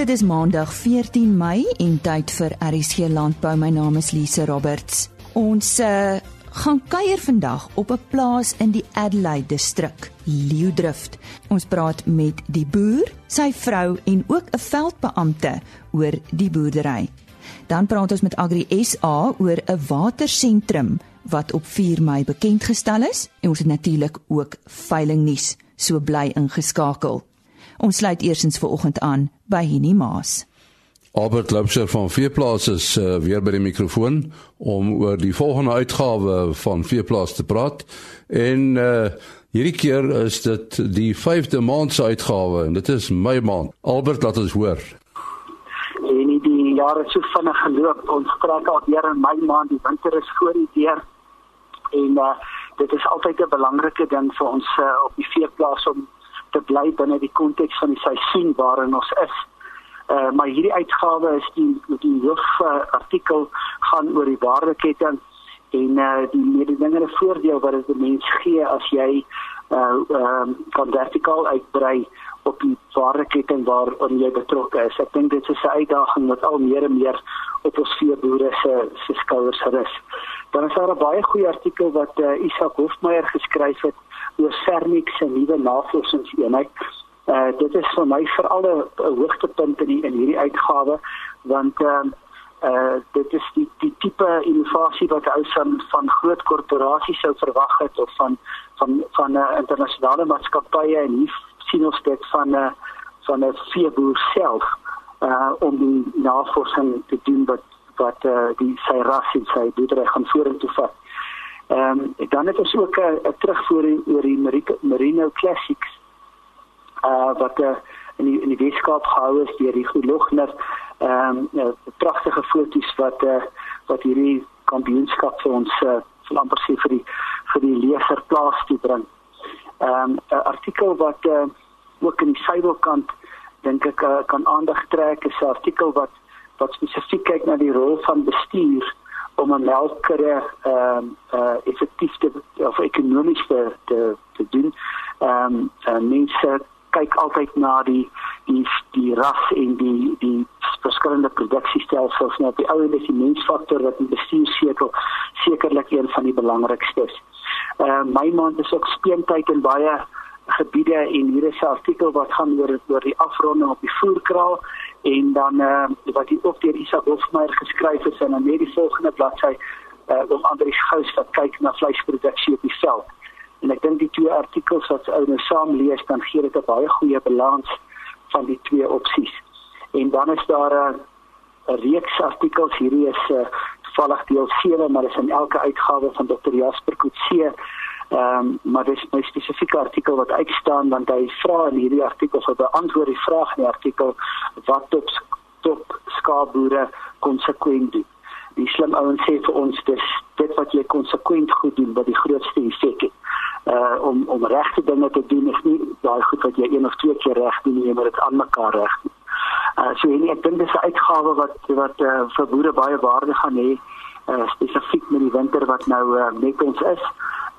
Dit is Maandag 14 Mei en tyd vir RSG Landbou. My naam is Lise Roberts. Ons uh, gaan kuier vandag op 'n plaas in die Adelaide distrik, Leeudrift. Ons praat met die boer, sy vrou en ook 'n veldbeampte oor die boerdery. Dan praat ons met Agri SA oor 'n watersentrum wat op 4 Mei bekend gestel is en ons het natuurlik ook veilingnuus. So bly ingeskakel. Ons sluit eersins ver oggend aan by Henny Maas. Albert Lubser van Veeplaas is uh, weer by die mikrofoon om oor die volgende uitgawe van Veeplaas te praat. En uh, hierdie keer is dit die 5de maand se uitgawe en dit is Mei maand. Albert, laat ons hoor. En die jare so vinnig geloop. Ons trek al weer in Mei maand. Die winter is voor die deur. En uh, dit is altyd 'n belangrike ding vir ons uh, op die veeplaas om te bly binne die konteks van die seisoen waarin ons is. Uh, maar hierdie uitgawe is die die hoof uh, artikel gaan oor die waardeketting en uh, die mededingende voordeel wat dit mens gee as jy uh, um, van vertikaal uitbrei op die waardeketting waarin jy betrokke is. Ek dink dit is 'n uitdaging wat al meer en meer op ons veeboere se se skouers rus. Dan is daar 'n baie goeie artikel wat uh, Isak Hofmeyer geskryf het oor Cernix se nuwe navorsingseenheid. Uh dit is vir my veral 'n hoogtepunt in die, in hierdie uitgawe want ehm uh, uh dit is die die tipe innovasie wat ou van van groot korporasies sou verwag het of van van van 'n uh, internasionale maatskappye en hier sien ons dit van 'n uh, van 'n veeboer self uh om die navorsing te doen wat wat uh, die sy ras en sy boerdery gaan vorentoe vat. Ehm um, dan het ons ook 'n terugvoer oor die Merino Classics. Uh wat uh, in die in die Weskaap gehou is deur die Goedlogner. Ehm um, ja, pragtige foto's wat uh, wat hierdie kampioenskap vir ons uh, amper sê vir die vir die leser plaas toe bring. Ehm um, 'n artikel wat uh, ook in die suidelkant dink ek uh, kan aandag trek is 'n artikel wat wat spesifiek kyk na die rol van bestuur om 'n melkkudde ehm uh, uh, effektief te of ekonomies te te, te doen. Ehm um, uh, mense kyk altyd na die die die ras en die die verskillende produksiestelsels nou die ou en die mensfaktor wat in bestuur seker sekerlik een van die belangrikstes. Ehm uh, my maand is ook speentyd in baie gebiede en hier is 'n artikel wat gaan oor oor die afronding op die voerkraal en dan uh, wat hier ook deur Isak Hofmeyer geskryf is dan net die volgende bladsy uh, om Andrius Gous wat kyk na vleisproduksie op die veld. En ek dink die twee artikels wat ou nou saam lees dan gee dit 'n baie goeie balans van die twee opsies. En dan is daar 'n uh, reeks artikels hierdie is uh, toevallig deel 7 maar dit is in elke uitgawe van Dr. Jasper Kutse Ehm um, maar dis 'n spesifieke artikel wat uitstaan want hy vra in hierdie artikel of beantwoord die vraag in die artikel wat top top skaapboere konsekwent doen. Die slim ouens sê vir ons dis dit wat jy konsekwent goed doen wat die grootste effek het. Uh om om regte dinge te doen is nie daai goed wat jy een of twee keer reg doen nie, maar dit aan mekaar reg doen. Uh so en ek dink dis 'n uitgawe wat wat uh, vir boere baie waarde gaan hê uh, spesifiek met die winter wat nou uh, net ons is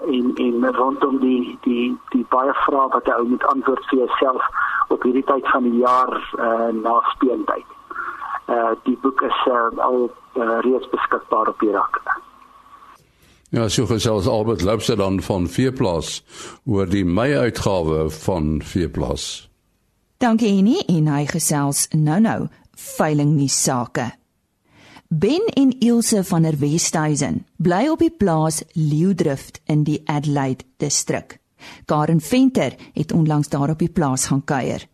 en en rondom die die die baie vrae wat jy moet antwoord vir jouself op hierdie tyd van die jaar uh, na speeltyd. Uh die boek is uh, al uh, reeds beskikbaar op die rak. Ja, so gesels Albert Lubse dan van Veeplaas oor die Mei uitgawe van Veeplaas. Dankie Annie en hy gesels nou-nou veiling nie sake. Ben en Ilse van der Westhuizen bly op die plaas Leeudrift in die Adelaide distrik. Karen Venter het onlangs daar op die plaas gaan kuier.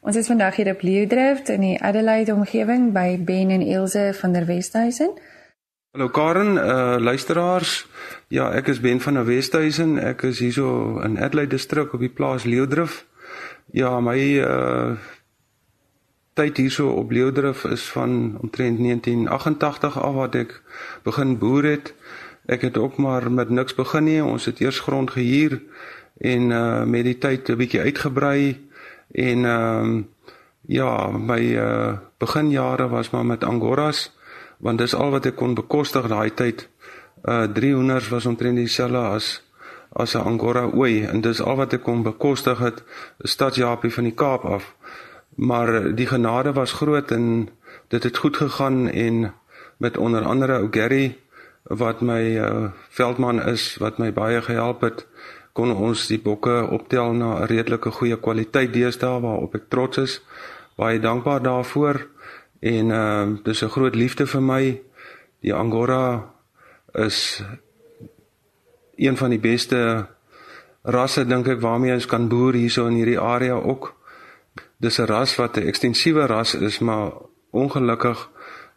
Ons is vandag hier op Leeudrift in die Adelaide omgewing by Ben en Ilse van der Westhuizen. Hallo Karen, uh luisteraars. Ja, ek is Ben van der Westhuizen. Ek is hierso in Adelaide distrik op die plaas Leeudrift. Ja, my uh tyd hierso op Leeudrif is van omtrent 1988 af wat ek begin boer het. Ek het ook maar met niks begin nie. Ons het eers grond gehuur en uh met die tyd 'n bietjie uitgebrei en ehm uh, ja, my uh beginjare was maar met angoras want dis al wat ek kon bekostig daai tyd. Uh 300 was omtrent dieselfde as as 'n angora ooi en dis al wat ek kon bekostig het, 'n stadsjapie van die Kaap af. Maar die genade was groot en dit het goed gegaan en met onder andere ou Gary wat my uh, veldman is wat my baie gehelp het kon ons die bokke optel na 'n redelike goeie kwaliteit deesdae waarop ek trots is. Baie dankbaar daarvoor en uh dis 'n groot liefde vir my. Die angora is een van die beste rasse dink ek waarmee ons kan boer hierso in hierdie area ook dis 'n ras wat 'n ekstensiewe ras is maar ongelukkig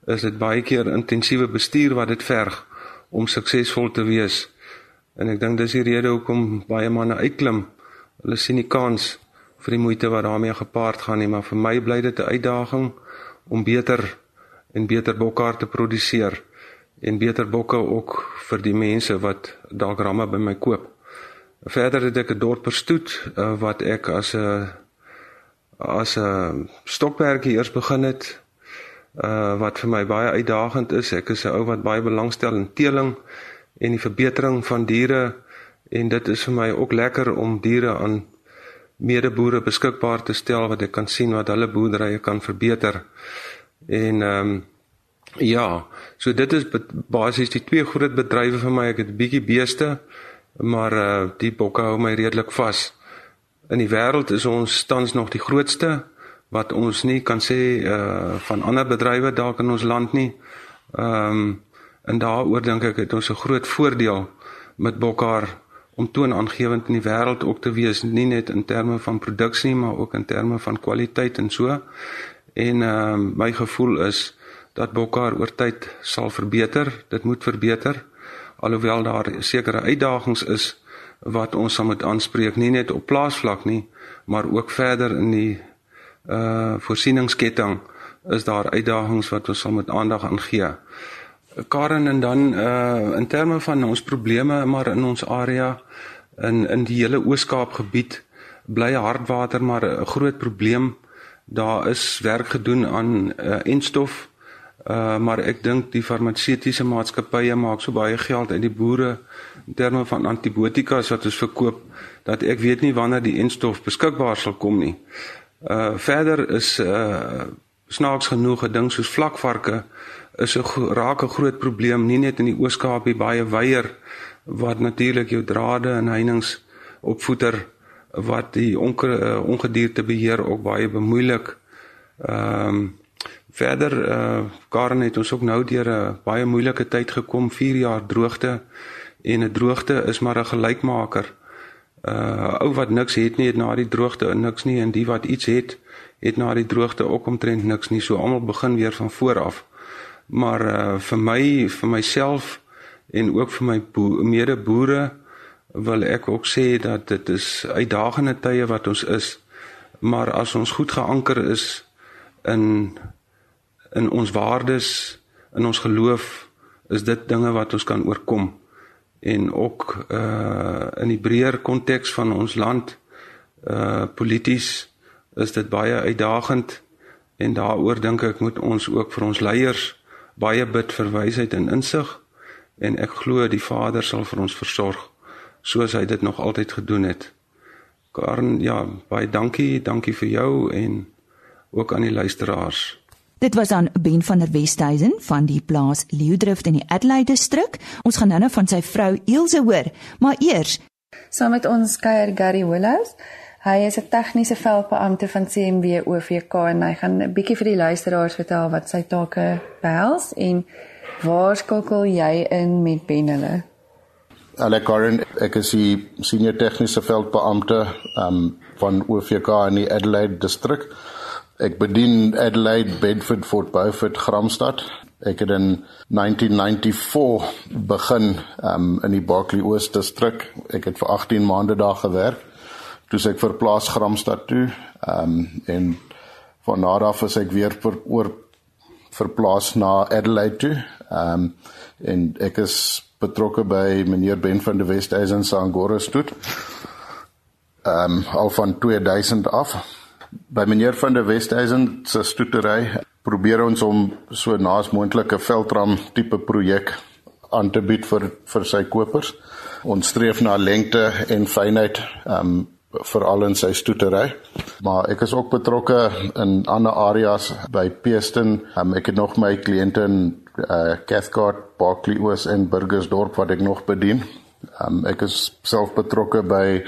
is dit baie keer intensiewe bestuur wat dit verg om suksesvol te wees. En ek dink dis die rede hoekom baie manne uitklim. Hulle sien die kans vir die moeite wat daarmee gepaard gaan nie, maar vir my bly dit 'n uitdaging om beter en beter bokke te produseer en beter bokke ook vir die mense wat dalk ramme by my koop. Verder het ek 'n dorper stoet uh, wat ek as 'n as 'n stokperdjie eers begin het uh wat vir my baie uitdagend is. Ek is 'n ou wat baie belangstel in teeling en die verbetering van diere en dit is vir my ook lekker om diere aan medeboere beskikbaar te stel wat ek kan sien wat hulle boerderye kan verbeter. En ehm um, ja, so dit is basies die twee groot bedrywe vir my. Ek het 'n bietjie beeste, maar uh die bokke hou my redelik vas. In die wêreld is ons tans nog die grootste wat ons nie kan sê uh van ander bedrywe dalk in ons land nie. Ehm um, en daaroor dink ek het ons 'n groot voordeel met Bokkar om toonaangewend in die wêreld ook te wees, nie net in terme van produksie maar ook in terme van kwaliteit en so. En ehm um, my gevoel is dat Bokkar oor tyd sal verbeter. Dit moet verbeter alhoewel daar sekere uitdagings is wat ons sal moet aanspreek nie net op plaasvlak nie, maar ook verder in die uh voorsieningsketting is daar uitdagings wat ons sal met aandag aan gee. Karen en dan uh in terme van ons probleme maar in ons area in in die hele Oos-Kaap gebied bly hardwater maar 'n groot probleem. Daar is werk gedoen aan uh enstof. Uh maar ek dink die farmaseutiese maatskappye maak so baie geld uit die boere in terme van antibiotika wat ons verkoop dat ek weet nie wanneer die enstof beskikbaar sal kom nie. Uh verder is uh snaaks genoeg 'n ding soos vlakvarke is 'n raak 'n groot probleem nie net in die Oos-Kaap nie baie weier wat natuurlik jou drade en heininge opvoeder wat die onke, uh, ongedierte beheer ook baie bemoeilik. Ehm um, verder uh Karen het ons ook nou deur 'n baie moeilike tyd gekom, 4 jaar droogte. En 'n droogte is maar 'n gelykmaker uh ou wat niks het nie het na die droogte niks nie. En die wat iets het het na die droogte ook omtrent niks nie. So almal begin weer van voor af. Maar uh vir my vir myself en ook vir my medeboere wil ek ook sê dat dit is uitdagende tye wat ons is. Maar as ons goed geanker is in in ons waardes in ons geloof is dit dinge wat ons kan oorkom en ook uh in die breër konteks van ons land uh polities is dit baie uitdagend en daaroor dink ek moet ons ook vir ons leiers baie bid vir wysheid en insig en ek glo die Vader sal vir ons versorg soos hy dit nog altyd gedoen het. Karen, ja, baie dankie, dankie vir jou en ook aan die luisteraars. Dit was aan Ben van der Westhuizen van die plaas Leeudrift in die Adelaide distrik. Ons gaan nou-nou van sy vrou Elsje hoor, maar eers saam met ons kuier Gary Willows. Hy is 'n tegniese veldbeampte van CMW OVK en hy gaan 'n bietjie vir die luisteraars vertel wat sy take behels en waar skakel jy in met Ben hulle? Hallo Karen, ek is die senior tegniese veldbeampte um, van OVK in die Adelaide distrik. Ek bedien Adelaide, Bedford, Fort Beaufort, Gramstad. Ek het in 1994 begin um, in die Barkley Oos distrik. Ek het vir 18 maande daar gewerk. Toe ek verplaas Gramstad toe. Ehm um, en van daar af is ek weer vir oor verplaas na Adelaide toe. Ehm um, en ek is betrokke by meneer Ben van der Westhuizen se Angora stoet. Ehm um, al van 2000 af by meneer van der Westhuizen se stoetery probeer ons om so naas moontlike veldram tipe projek aan te bied vir vir sy kopers. Ons streef na lengte en fynheid um veral in sy stoetery. Maar ek is ook betrokke in ander areas by Peeston. Um, ek het nog my kliënte in uh, Cathcart, Barkley Oos en Burgersdorp wat ek nog bedien. Um, ek is self betrokke by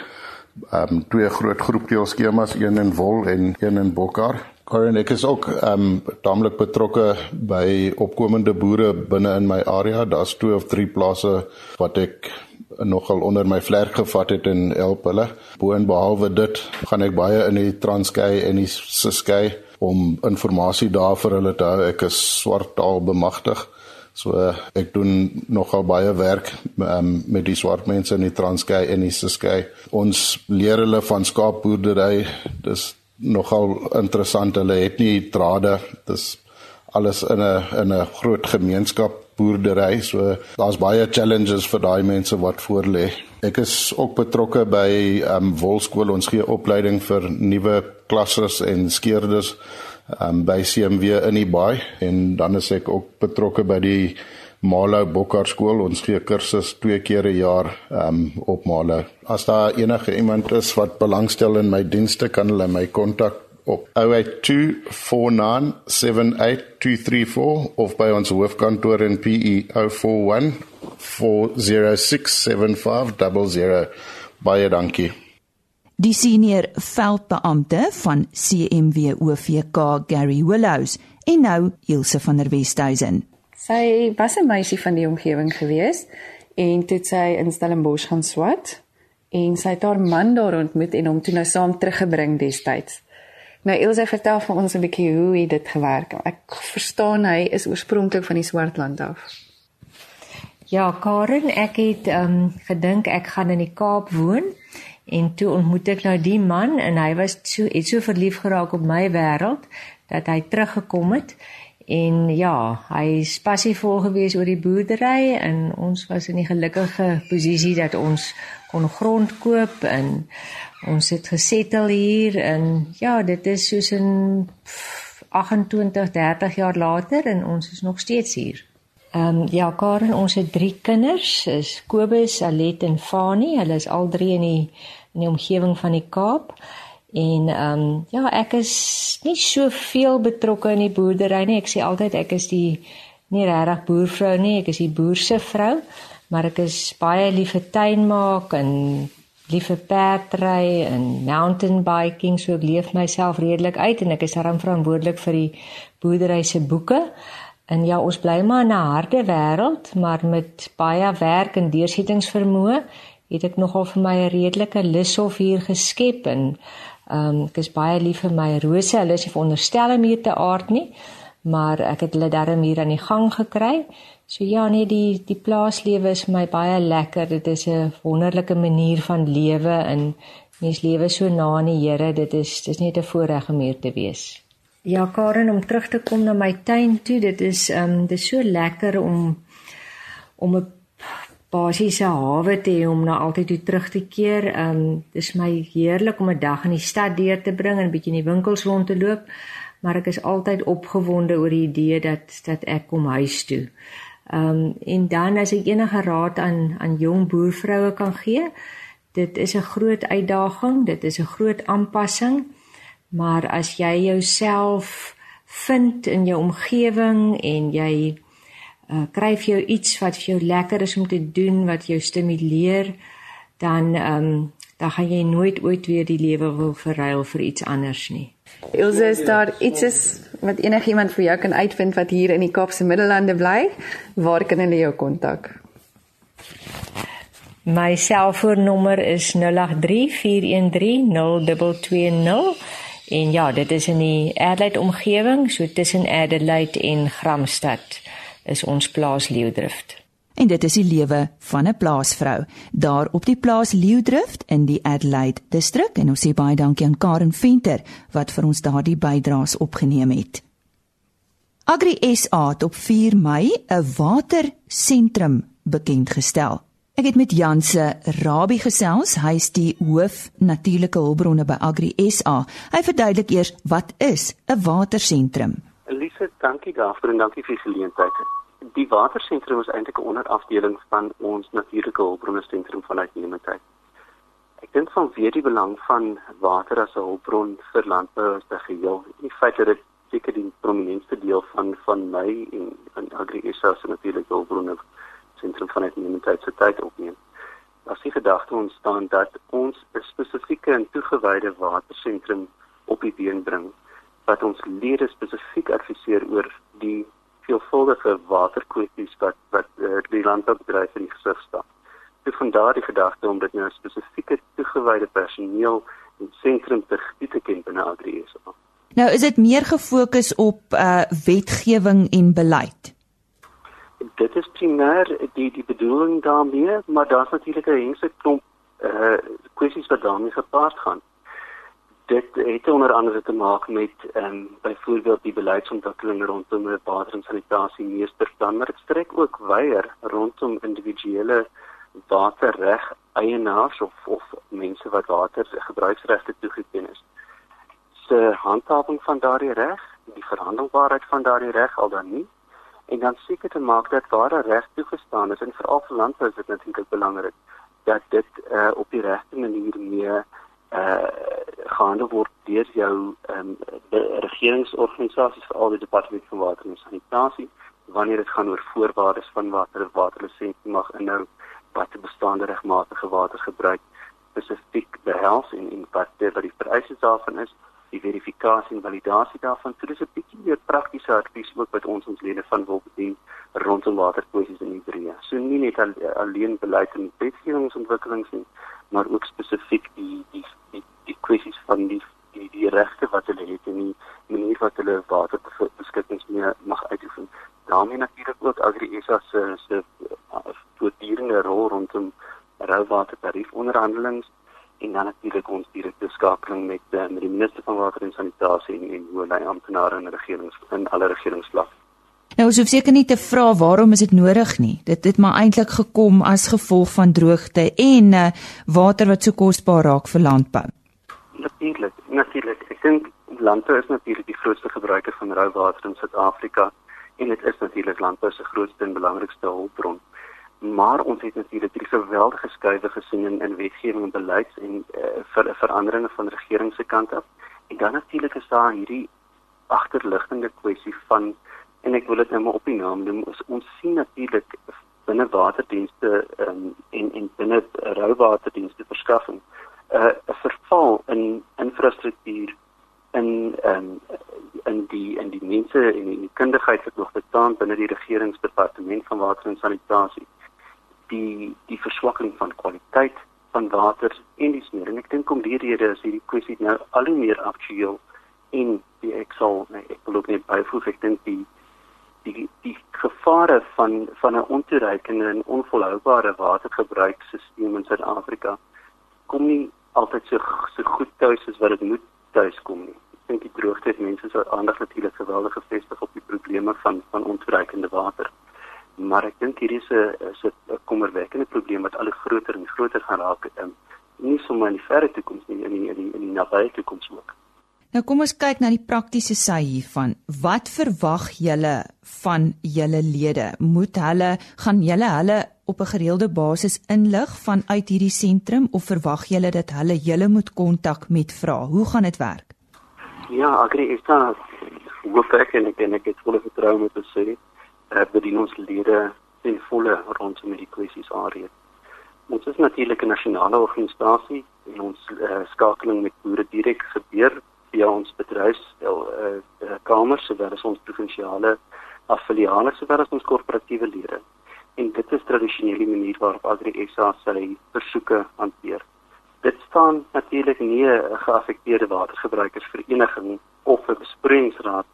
um, twee groot groepteelskemas, een in Wol en een in Bokkar. Karen, ek is ook um taamlik betrokke by opkomende boere binne in my area. Daar's twee of drie plase wat ek nogal onder my vlerk gevat het en help hulle. Boonbehalwe dit, gaan ek baie in die Transkei en die Ciskei om inligting daar vir hulle te hou. Ek is swart taal bemagtig. So ek doen nogal baie werk um, met die swart mense in die Transkei en die Ciskei. Ons leer hulle van skaapboerdery. Dis nogal interessant. Hulle het nie drade. Dis alles in 'n in 'n groot gemeenskap boerdery. So daar's baie challenges vir daai mense wat voor lê. Ek is ook betrokke by ehm um, Wolskool. Ons gee opleiding vir nuwe klassers en skeerders um, by CMW in die baai en dan is ek ook betrokke by die Malo Bokkar skool. Ons gee kursus twee keer 'n jaar um op Malo. As daar enige iemand is wat belangstel in my dienste, kan hulle my kontak op 0824978234 of by ons hoofkantoor in PE 0414067500. Baie dankie. Die senior veldbeampte van CMW OVK Gary Willows en nou Ilse van der Westhuizen. Sy was 'n meisie van die omgewing gewees en toe sy in Stellenbosch gaan swat en sy het haar man daar ontmoet en hom toe nou saam teruggebring destyds. Nou Elsje vertel vir ons 'n bietjie hoe dit gewerk het. Ek verstaan hy is oorspronklik van die Swartland af. Ja, Karen, ek het ehm um, gedink ek gaan in die Kaap woon en toe ontmoet ek nou die man en hy was so het so verlief geraak op my wêreld dat hy teruggekom het En ja, hy is passievol gewees oor die boerdery en ons was in die gelukkige posisie dat ons kon grond koop en ons het gesettel hier en ja, dit is soos in 28, 30 jaar later en ons is nog steeds hier. Ehm um, ja, Karen, ons het drie kinders, is Kobus, Alet en Fani. Hulle is al drie in die in die omgewing van die Kaap. En ehm um, ja, ek is nie so veel betrokke in die boerdery nie. Ek sê altyd ek is die nie regtig boervrou nie, ek is die boer se vrou, maar ek is baie lief vir tuin maak en lief vir perdry en mountain biking, so ek leef myself redelik uit en ek is daarom verantwoordelik vir die boerdery se boeke. En ja, ons bly maar in 'n harde wêreld, maar met baie werk en deursettingsvermoë het ek nogal vir my 'n redelike lus of hier geskep en Ehm um, ek is baie lief vir my rose. Hulle is nie veronderstel om hier te aard nie, maar ek het hulle darm hier aan die gang gekry. So ja, nee, die die plaaslewe is my baie lekker. Dit is 'n wonderlike manier van lewe en mens lewe so na aan die Here. Dit is dis net 'n voorreg om hier te wees. Ja, Karen, om terug te kom na my tuin toe, dit is ehm um, dit is so lekker om om 'n basiese hawe te hê om na altyd toe terug te keer. Ehm um, dis my heerlik om 'n dag in die stad deur te bring en 'n bietjie in die winkels rond te loop, maar ek is altyd opgewonde oor die idee dat dat ek kom huis toe. Ehm um, en dan as ek enige raad aan aan jong boervroue kan gee, dit is 'n groot uitdaging, dit is 'n groot aanpassing, maar as jy jouself vind in jou omgewing en jy uh, kry vir jou iets wat vir jou lekker is om te doen wat jou stimuleer dan ehm um, dan gaan jy nooit ooit weer die lewe wil verruil vir iets anders nie. Ilse is daar iets is wat enigiemand vir jou kan uitvind wat hier in die Kaapse Middellande bly, waar kan hulle jou kontak? My selfoonnommer is 0834130220 en ja, dit is in die Adelaide omgewing, so tussen Adelaide en Gramstad is ons plaas Leeudrift. En dit is die lewe van 'n plaasvrou daar op die plaas Leeudrift in die Adelaide distrik en ons sê baie dankie aan Karen Venter wat vir ons daardie bydraes opgeneem het. Agri SA het op 4 Mei 'n watersentrum bekend gestel. Ek het met Janse Rabie gesels, hy is die hoof natuurlike hulpbronne by Agri SA. Hy verduidelik eers wat is 'n watersentrum. Elise, dankie daarvoor en dankie vir die geleentheid. Die watersentrum is eintlik 'n onderafdeling van ons natuurlike hulpbronne sentrum van uitnemendheid. Ek dink van weer die belang van water as 'n hulpbron vir landbou as 'n geheel. Die feit dat dit seker die prominentste deel van van my en en Agri SA se natuurlike hulpbronne sentrum van uitnemendheid se tyd opneem. As die gedagte ontstaan dat ons 'n spesifieke en toegewyde watersentrum op die been bring wat ons lede spesifiek adviseer oor die veelvuldige waterkwessies wat wat uh, die landboubedryf in die gesig staan. Dit van daardie gedagte om dit nou spesifieke toegewyde personeel en sentrum te te ken binne AgriSA. Nou is dit meer gefokus op uh wetgewing en beleid. Dit is primêr die die bedoeling daarmee, maar daar's natuurlik 'n hele klomp uh kwessies wat daarmee gepaard gaan dit het onder andere te maak met ehm um, byvoorbeeld die beleidsontwikkeling rondom water en sanitasie meester dit strek ook weier rondom individuele waterreg eienaars of of mense wat water gebruiksregte toegeken is. Se handhawing van daardie reg, die verhandelbaarheid van daardie reg al dan nie en dan seker te maak dat waar 'n reg toegestaan is en veral vir landbou is dit natuurlik belangrik dat dit uh, op die regte manier mee uh gehandel word deur jou ehm um, regeringsorganisasies veral die departement van water en sanitasie wanneer dit gaan oor voorwaardes van water en waterlisensie mag inhou wat die bestaande regmatige watergebruik spesifiek behels en en wat dit wat die vereistes daarvan is die verifikasie en validasie daarvan so dis 'n bietjie meer praktiese advies ook wat ons ons lede van wil bedien rondom waterkwessies in die breë so nie net alleen beleid en wetgewingsontwikkelings nie maar ook spesifiek die die die, die kwessies van die die, die regte wat hulle het en die manier wat hulle waterbeskuttings mee mag uitoefen. daarmee natuurlik ook Agri SA se se voortdurende rol rondom rouwatertarief onderhandelings en dan natuurlik ons direkte skakeling met, eh, met die minister van water en sanitasie en, en hoe hy amptenare in regerings in alle regeringsvlakke Nou ons hoef seker nie te vra waarom is dit nodig nie. Dit het maar eintlik gekom as gevolg van droogte en uh, water wat so kosbaar raak vir landbou. Natuurlik, natuurlik. Ek dink landbou is natuurlik die grootste gebruiker van rou water in Suid-Afrika en dit is natuurlik landbou se grootste en belangrikste hulpbron. Maar ons het natuurlik die geweldige skuwe gesien in, in wetgewing en beleid en uh, ver, veranderinge van regering se kant af. En dan natuurlik is daar hierdie agterliggende kwessie van en ek wil dit nou maar op die naam noem ons, sien natuurlik binne waterdienste um, en en binne rouwaterdienste verskaffing 'n uh, verval in infrastruktuur in um, in die in die mense en die kundigheid wat nog bestaan binne die regeringsdepartement van water en sanitasie die die verswakking van kwaliteit van water en die smeer en ek dink om die rede is hierdie kwessie nou al hoe meer aktueel en die ek sal nee, ek wil ook net byvoeg ek dink die die die gevare van van 'n ontoereikende en onvolhoubare watergebruikstelsel in Suid-Afrika kom nie altyd so so goed tuis as wat dit moet tuis kom nie. Ek dink die droogte het mense se aandag natuurlik geweldig gefestig op die probleme van van ontoereikende water. Maar ek dink hier is 'n is 'n kommerwekkende probleem wat al groter en groter gaan raak in nie sommer in die verre toekoms nie, in die, in die, in die nabye toekoms ook. Nou kom ons kyk na die praktiese sy hiervan. Wat verwag julle van julle lede? Moet hulle gaan julle hulle op 'n gereelde basis inlig vanuit hierdie sentrum of verwag julle dat hulle julle moet kontak met vra? Hoe gaan dit werk? Ja, agri is daar hoop ek en ek en ek het volle vertroue met te sê uh, die ons lede in volle rondom die kwessies aanreed. Ons is natuurlik 'n nasionale organisasie en ons uh, skakeling met boere direk gebeur via ons bedryfstel eh uh, kamers sowel as ons provinsiale affiliale sowel as ons korporatiewe lede. En dit is tradisioneel die manier waarop Agri SA sy versoeke hanteer. Dit staan natuurlik nie 'n geaffekteerde watergebruikersvereniging of 'n besproeiingsraad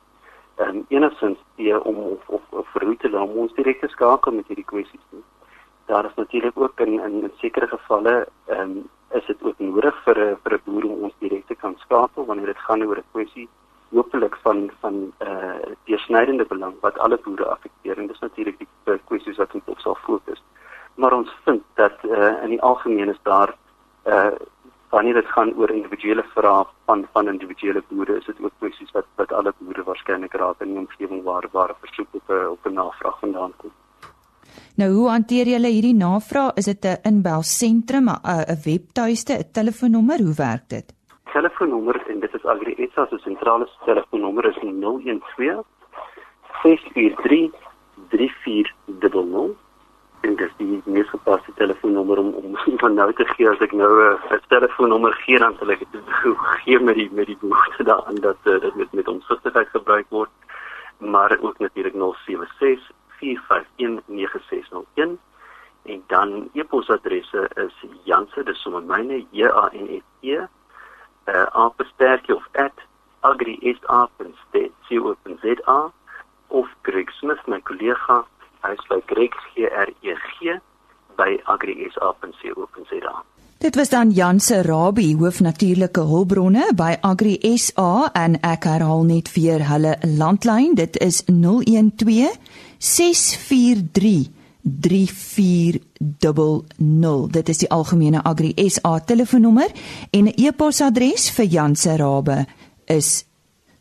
um, enigsins die om of of, of vir te laat ons direk skakel met hierdie kwessies nie. Daar is natuurlik ook in in sekere gevalle ehm um, is dit ook nodig vir 'n vir 'n boer om ons direk te kan skakel wanneer dit gaan oor 'n kwessie hopelik van van eh uh, deersnydende belang wat alle boere affekteer en dis natuurlik die kwessies wat ons op sal fokus. Maar ons vind dat eh uh, in die algemeen is daar eh uh, wanneer dit gaan oor individuele vrae van van individuele boere is dit ook kwessies wat wat alle boere waarskynlik raak in die omgewing waar waar versoek op 'n op 'n navraag vandaan kom. Nou hoe hanteer julle hierdie navraag? Is dit 'n inbelsentrum, 'n 'n webtuiste, 'n telefoonnommer? Hoe werk dit? Telefoonnommer en dit is Agri SA se sentrale telefoonnommer is 012 643 3400 en dis die mees gepaste telefoonnommer om om van nou te gee. As ek nou 'n telefoonnommer gee dan sal ek dit gee met die met die behoefte daaraan dat uh, dit met met omsigtigheid gebruik word. Maar ook natuurlik 076 451 9601 en dan e-posadresse is Janse dis sommer myne J A N S E uh, @sterkie of @agrisa.co.za of Greg Smith my kollega hy by Greg G R E G by agrisa.co.za Dit was dan Jan se Rabie hoof natuurlike hulpbronne by Agri SA en ek herhaal net weer hulle landlyn. Dit is 012 643 3400 dit is die algemene Agri SA telefoonnommer en 'n e-posadres vir Jan se Rabie is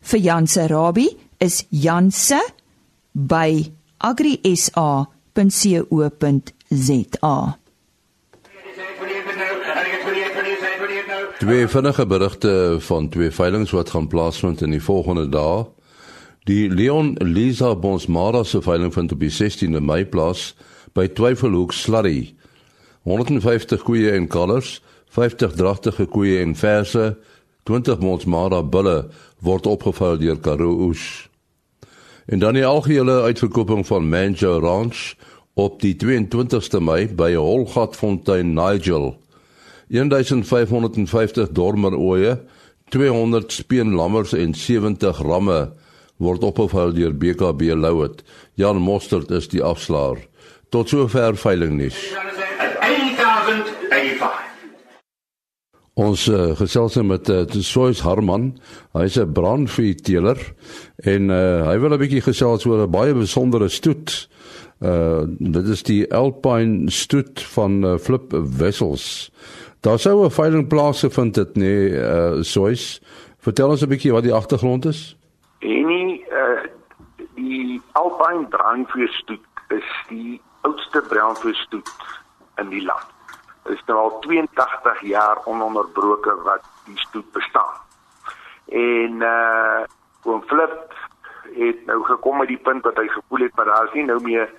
vir Jan se Rabie is janse by agrisa.co.za. Twee vinnige berigte van twee veilinge wat gaan plaasvind in die volgende dae. Die Leon Lisa Bonsmara se veiling vind op die 16de Mei plaas by Twyfelhoek Slurry. 150 koeie en kalvers, 50 dragtige koeie en verse, 20 Bonsmara bulle word opgevou deur Karoo Oos. En dan die algehele uitverkoping van Manjo Ranch op die 22ste Mei by Holgatfontein Nigel. 1550 dormer ooe, 200 speenlammers en 70 ramme word opgehou deur BKB Louet. Jan Mostert is die afslaer. Tot sover veiling nuus. Ons uh, gesels met uh, Sois Harman. Hy's 'n brandveeteler en uh, hy wil 'n bietjie gesels oor 'n baie besondere stoet. Uh dit is die Alpine stoet van uh, Flip Wessels. Daar sou 'n veiling plaasgevind het, nee, uh Sois. Vertel ons 'n bietjie wat die agtergrond is. Enie uh die Alpine brandveestoet is die oudste brandveestoet in die land is nou al 82 jaar ononderbroke wat die stoet bestaan. En uh oom Flip het nou gekom met die punt wat hy gevoel het maar daar is nie nou meer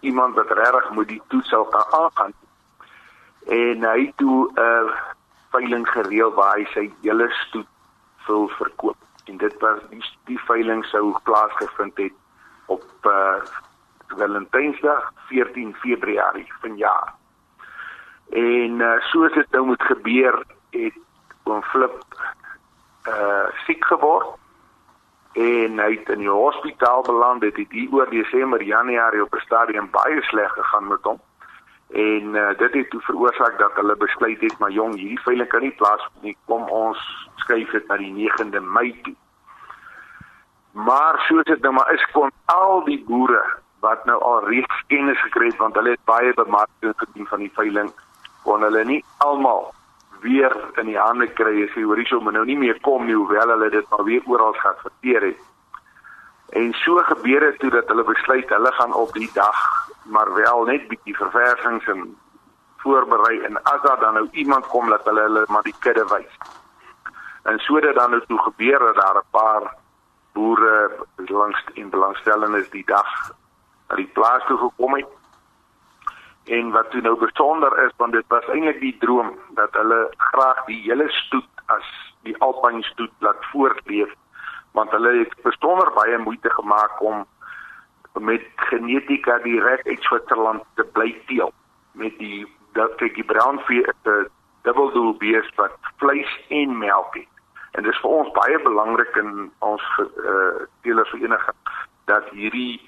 iemand wat regtig moet die toesou kan aangaan. En hy toe 'n uh, veiling gereël waar hy sy hele stoet wil verkoop. En dit was die die veiling sou plaasgevind het op uh Valentynsdag 14 Februarie vanjaar. En uh, soos dit nou moet gebeur, het oom Flip uh siek geword en hy het in die hospitaal beland. Dit het hier oor Desember, Januarie op 'n stadium baie sleg gegaan met hom. En uh, dit het toe veroorsaak dat hulle besluit het maar jong, hierdie veiling kan nie plaasvind nie. Kom ons skuif dit na die 9de Mei toe. Maar soos dit nou maar is kon al die boere wat nou al reeds kennis gekry het want hulle het baie bemarking gedoen van die veiling kon hulle nie almal weer in die hande kry as jy hoor hierso moet nou nie meer kom nie hoewel hulle dit maar weer oral geadverteer het. En so gebeur dit toe dat hulle besluit hulle gaan op die dag maar wel net bietjie verversings en voorberei en as daar dan nou iemand kom dat hulle hulle maar die kudde wys. En so dit dan nou toe gebeur dat daar 'n paar boere langs in belangstellendes die dag na die plaas toe gekom het En wat toe nou besonder is want dit was eintlik die droom dat hulle graag die hele stoet as die alpyn stoet laat voortleef want hulle het besonder baie moeite gemaak om met genetika direk uit Switserland te bly teel met die dat kyk die brownvee te double doel bees wat vleis en melk het. En dit is vir ons baie belangrik in ons uh, eh, teelersvereniging dat hierdie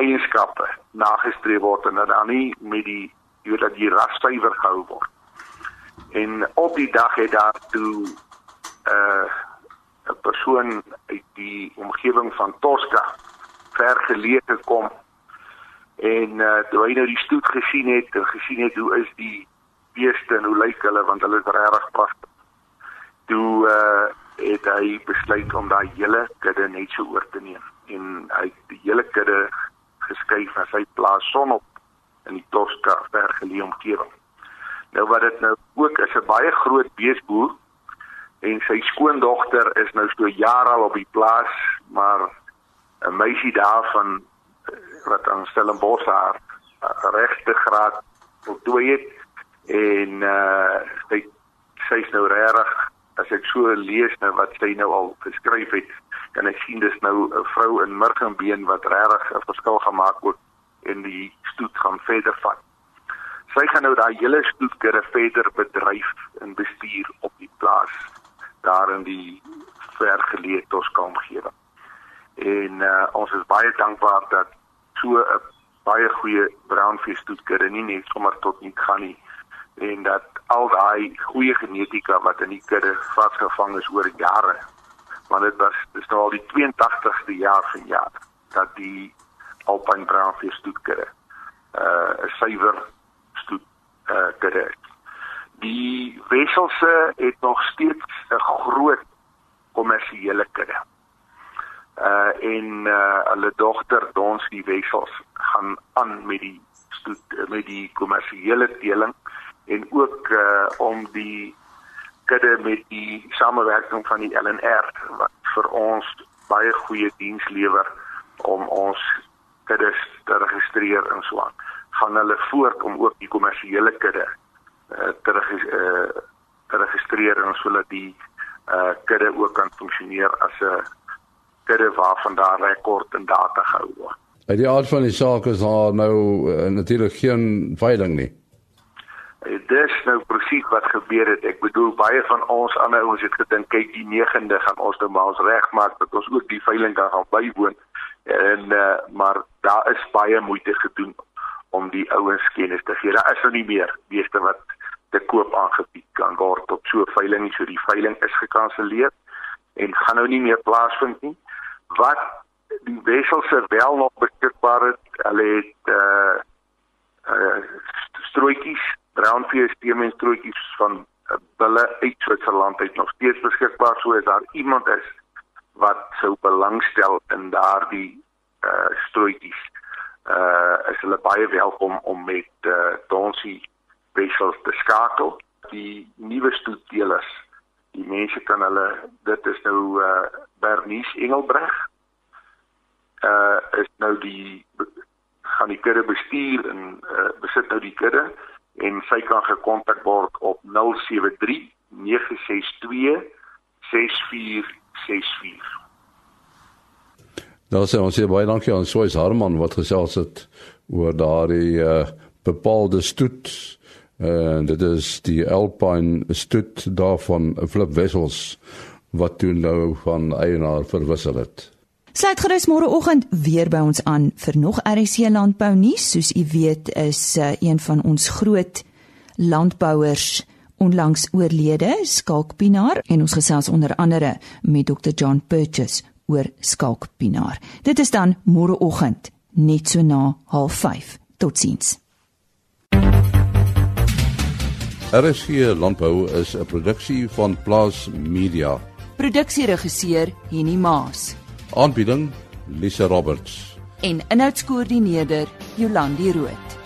eienskappe nagestreef word en dat dan nie met die jy weet dat die ras suiwer gehou word. En op die dag het daar toe 'n uh, 'n persoon uit die omgewing van Tosca ver geleë gekom en uh, toe hy nou die stoet gesien het en gesien het hoe is die beeste en hoe lyk hulle want hulle is regtig pragtig. Toe uh, het hy besluit om daai hele kudde net so oor te neem en hy die hele kudde geskuif na sy plaas sonop in die Tosca vergeleë omgewing. Nou wat dit nou ook is 'n baie groot beesboer en sy skoondogter is nou so jare al op die plaas, maar 'n meisie daarvan wat aan Stellenbosch haar regte graad voltooi het en uh sy sy's nou regtig as ek so lees nou wat sy nou al geskryf het kan ek sien dis nou 'n vrou in Murgenbeen wat regtig 'n verskil gemaak het in die stoet gaan verder vat. Sy gaan nou daai hele stoetkere verder bedryf en bestuur op die plaas daar in die vergeleë Toskamgewing. En uh, ons is baie dankbaar dat so 'n baie goeie brownfish stoetkere nie net sommer tot nik gaan nie en dat al daai goeie genetika wat in die kudde vasgevang is oor jare want dit was dis nou al die 82ste jaar van jaar dat die Alpine Brownfish stoetkudde uh 'n suiwer stoet uh kudde die wesselse het nog steeds 'n groot kommersiële kudde. Uh en uh hulle dogter Donsie Wessels gaan aan met die stoet met die kommersiële teeling en ook uh om die kudde met die samewerking van die LNR wat vir ons baie goeie diens lewer om ons kuddes te registreer en so aan. Gaan hulle voort om ook die kommersiële kudde uh, te reg te registreer en sodat die uh kudde ook kan funksioneer as 'n kudde waarvan daar rekord en data gehou word. Uit die aard van die saak is daar nou uh, natuurlik geen veiling nie. Dis nou presies wat gebeur het. Ek bedoel baie van ons ander ouens het gedink kyk die 9de gaan ons nou maar ons regmaak dat ons ook die veiling kan gaan bywoon. En uh, maar daar is baie moeite gedoen om die ouens kennis te gee. Daar is nou nie meer beeste wat te koop aangebied kan word op so 'n veiling nie. So die veiling is gekanselleer en gaan nou nie meer plaasvind nie. Wat die wesselse wel nog beskikbaar het, hulle het uh uh strooitjies brownfish teemenstrootjies van uh, bulle uit Switserland uit nog steeds beskikbaar. So as daar iemand is wat sou belangstel in daardie uh strootjies. Uh is hulle baie welkom om met uh Donsie wessels te skakel. Die nuwe stoetdeelers die mense kan hulle dit is nou uh Bernice Engelbreg uh is nou die gaan die kudde bestuur en uh, besit nou die kudde en sy kan gekontak word op 073 962 6464. Daar sê ons baie dankie aan Soys Harman wat gesels het oor daardie uh, bepaalde stoet en uh, dit is die Alpine stoet daarvan Flip Wessels wat toe nou van eienaar verwissel het. Sluit gerus môreoggend weer by ons aan vir nog RC landbou nuus. Soos u weet is uh, een van ons groot landbouers onlangs oorlede, Skalkpinaar en ons gesels onder andere met Dr John Purchase oor Skalkpinaar. Dit is dan môreoggend net so na 05:30. Totsiens. RC landbou is 'n produksie van Plaas Media. Produksieregisseur Henny Maas Aanbieding Lisa Roberts en inhoudskoördineerder Jolandi Root.